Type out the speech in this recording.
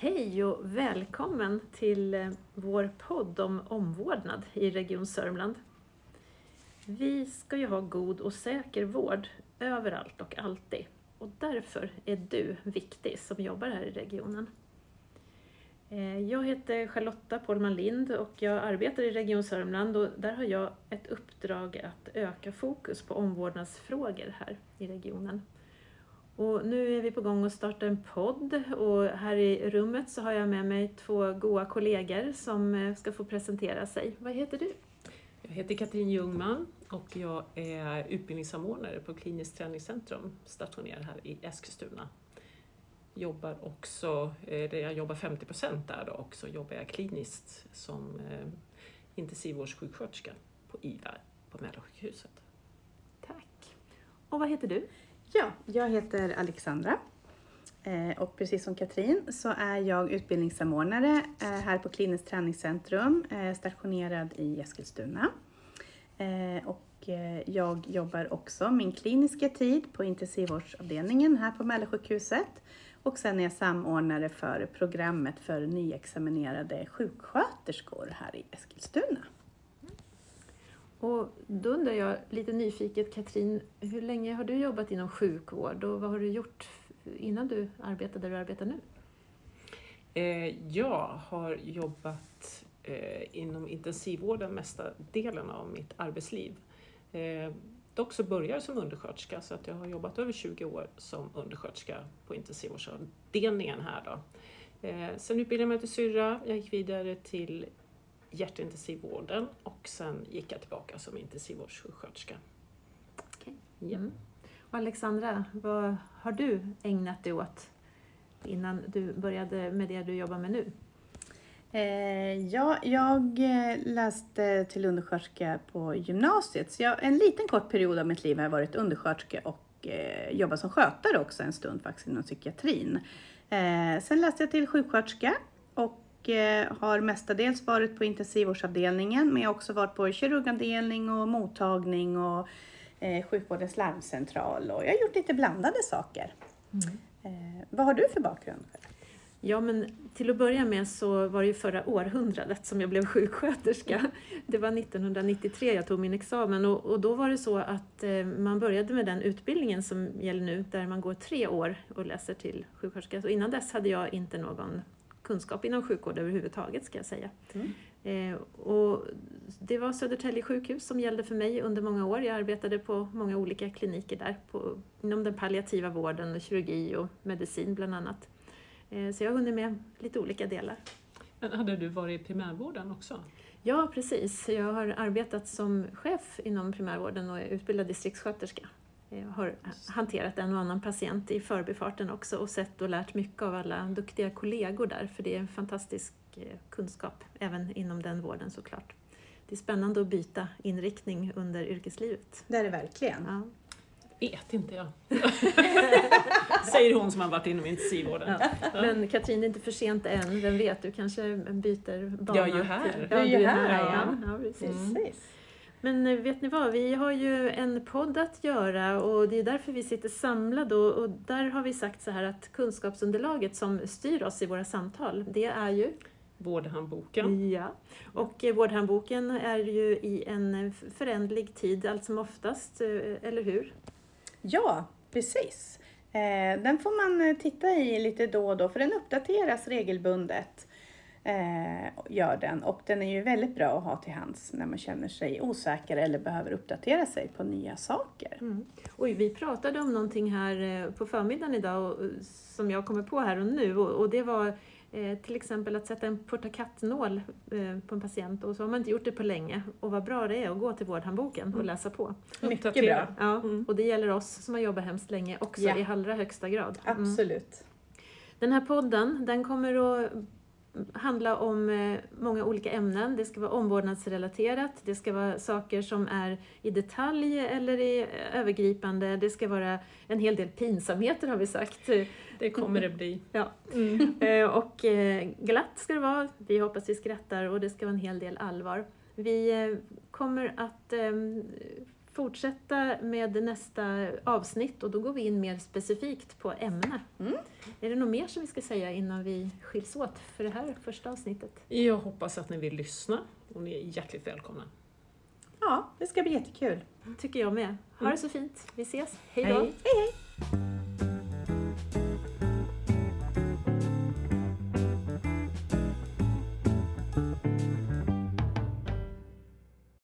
Hej och välkommen till eh, vår podd om omvårdnad i Region Sörmland. Vi ska ju ha god och säker vård överallt och alltid och därför är du viktig som jobbar här i regionen. Eh, jag heter Charlotta Polman Lind och jag arbetar i Region Sörmland och där har jag ett uppdrag att öka fokus på omvårdnadsfrågor här i regionen. Och nu är vi på gång att starta en podd och här i rummet så har jag med mig två goa kollegor som eh, ska få presentera sig. Vad heter du? Jag heter Katrin Ljungman och jag är utbildningssamordnare på Kliniskt träningscentrum stationerad här i Eskilstuna. Jobbar också, eh, jag jobbar 50 procent där och så jobbar jag kliniskt som eh, intensivvårdssjuksköterska på IVA på Mälarsjukhuset. Tack. Och vad heter du? Ja, jag heter Alexandra eh, och precis som Katrin så är jag utbildningssamordnare eh, här på Kliniskt träningscentrum eh, stationerad i Eskilstuna. Och jag jobbar också min kliniska tid på intensivvårdsavdelningen här på Mälarsjukhuset och sen är jag samordnare för programmet för nyexaminerade sjuksköterskor här i Eskilstuna. Och då undrar jag lite nyfiket Katrin, hur länge har du jobbat inom sjukvård och vad har du gjort innan du arbetade där du arbetar nu? Eh, jag har jobbat eh, inom intensivvården mesta delen av mitt arbetsliv. Eh, dock så började jag som undersköterska så att jag har jobbat över 20 år som undersköterska på intensivvårdsavdelningen här. Då. Eh, sen utbildade jag mig till syrra, jag gick vidare till hjärtintensivvården och sen gick jag tillbaka som intensivvårdssjuksköterska. Okay. Ja. Mm. Och Alexandra, vad har du ägnat dig åt innan du började med det du jobbar med nu? Eh, ja, jag eh, läste till undersköterska på gymnasiet. Så jag, en liten kort period av mitt liv har jag varit undersköterska och eh, jobbat som skötare också en stund faktiskt inom psykiatrin. Eh, sen läste jag till sjuksköterska och har mestadels varit på intensivvårdsavdelningen men jag har också varit på kirurgavdelning och mottagning och eh, sjukvårdens larmcentral och jag har gjort lite blandade saker. Mm. Eh, vad har du för bakgrund? Ja, men till att börja med så var det ju förra århundradet som jag blev sjuksköterska. Det var 1993 jag tog min examen och, och då var det så att eh, man började med den utbildningen som gäller nu, där man går tre år och läser till sjuksköterska. Så innan dess hade jag inte någon kunskap inom sjukvård överhuvudtaget ska jag säga. Mm. Eh, och det var Södertälje sjukhus som gällde för mig under många år. Jag arbetade på många olika kliniker där på, inom den palliativa vården, kirurgi och medicin bland annat. Eh, så jag har hunnit med lite olika delar. Men hade du varit i primärvården också? Ja, precis. Jag har arbetat som chef inom primärvården och är utbildad distriktssköterska. Jag har hanterat en och annan patient i förbifarten också och sett och lärt mycket av alla duktiga kollegor där, för det är en fantastisk eh, kunskap även inom den vården såklart. Det är spännande att byta inriktning under yrkeslivet. Det är det verkligen. Ja. Vet inte jag. Säger hon som har varit inom intensivvården. Ja. Ja. Men Katrin, det är inte för sent än. Vem vet, du kanske byter bana. Jag är ju här. Ja, du är här. Ja. Ja, precis. Mm. Men eh, vet ni vad, vi har ju en podd att göra och det är därför vi sitter samlade och, och där har vi sagt så här att kunskapsunderlaget som styr oss i våra samtal, det är ju Vårdhandboken. Ja, och eh, Vårdhandboken är ju i en förändlig tid allt som oftast, eh, eller hur? Ja, precis. Den får man titta i lite då och då för den uppdateras regelbundet eh, gör den och den är ju väldigt bra att ha till hands när man känner sig osäker eller behöver uppdatera sig på nya saker. Mm. Oj, vi pratade om någonting här eh, på förmiddagen idag som jag kommer på här och nu och, det var eh, till exempel att sätta en portakattnål eh, på en patient och så har man inte gjort det på länge och vad bra det är att gå till vårdhandboken och mm. läsa på. Mycket bra. Ja, mm. Och det gäller oss som har jobbat hemskt länge också ja. i allra högsta grad. Mm. Absolut. Den här podden den kommer att handla om eh, många olika ämnen. Det ska vara omvårdnadsrelaterat, det ska vara saker som är i detalj eller i övergripande. Det ska vara en hel del pinsamheter har vi sagt. Det kommer det bli. Ja. Mm. Eh, och eh, glatt ska det vara, vi hoppas vi skrattar och det ska vara en hel del allvar. Vi kommer att fortsätta med nästa avsnitt och då går vi in mer specifikt på ämne. Mm. Är det något mer som vi ska säga innan vi skiljs åt för det här första avsnittet? Jag hoppas att ni vill lyssna och ni är hjärtligt välkomna. Ja, det ska bli jättekul. tycker jag med. Ha det så fint. Vi ses. Hej då! Hej hej!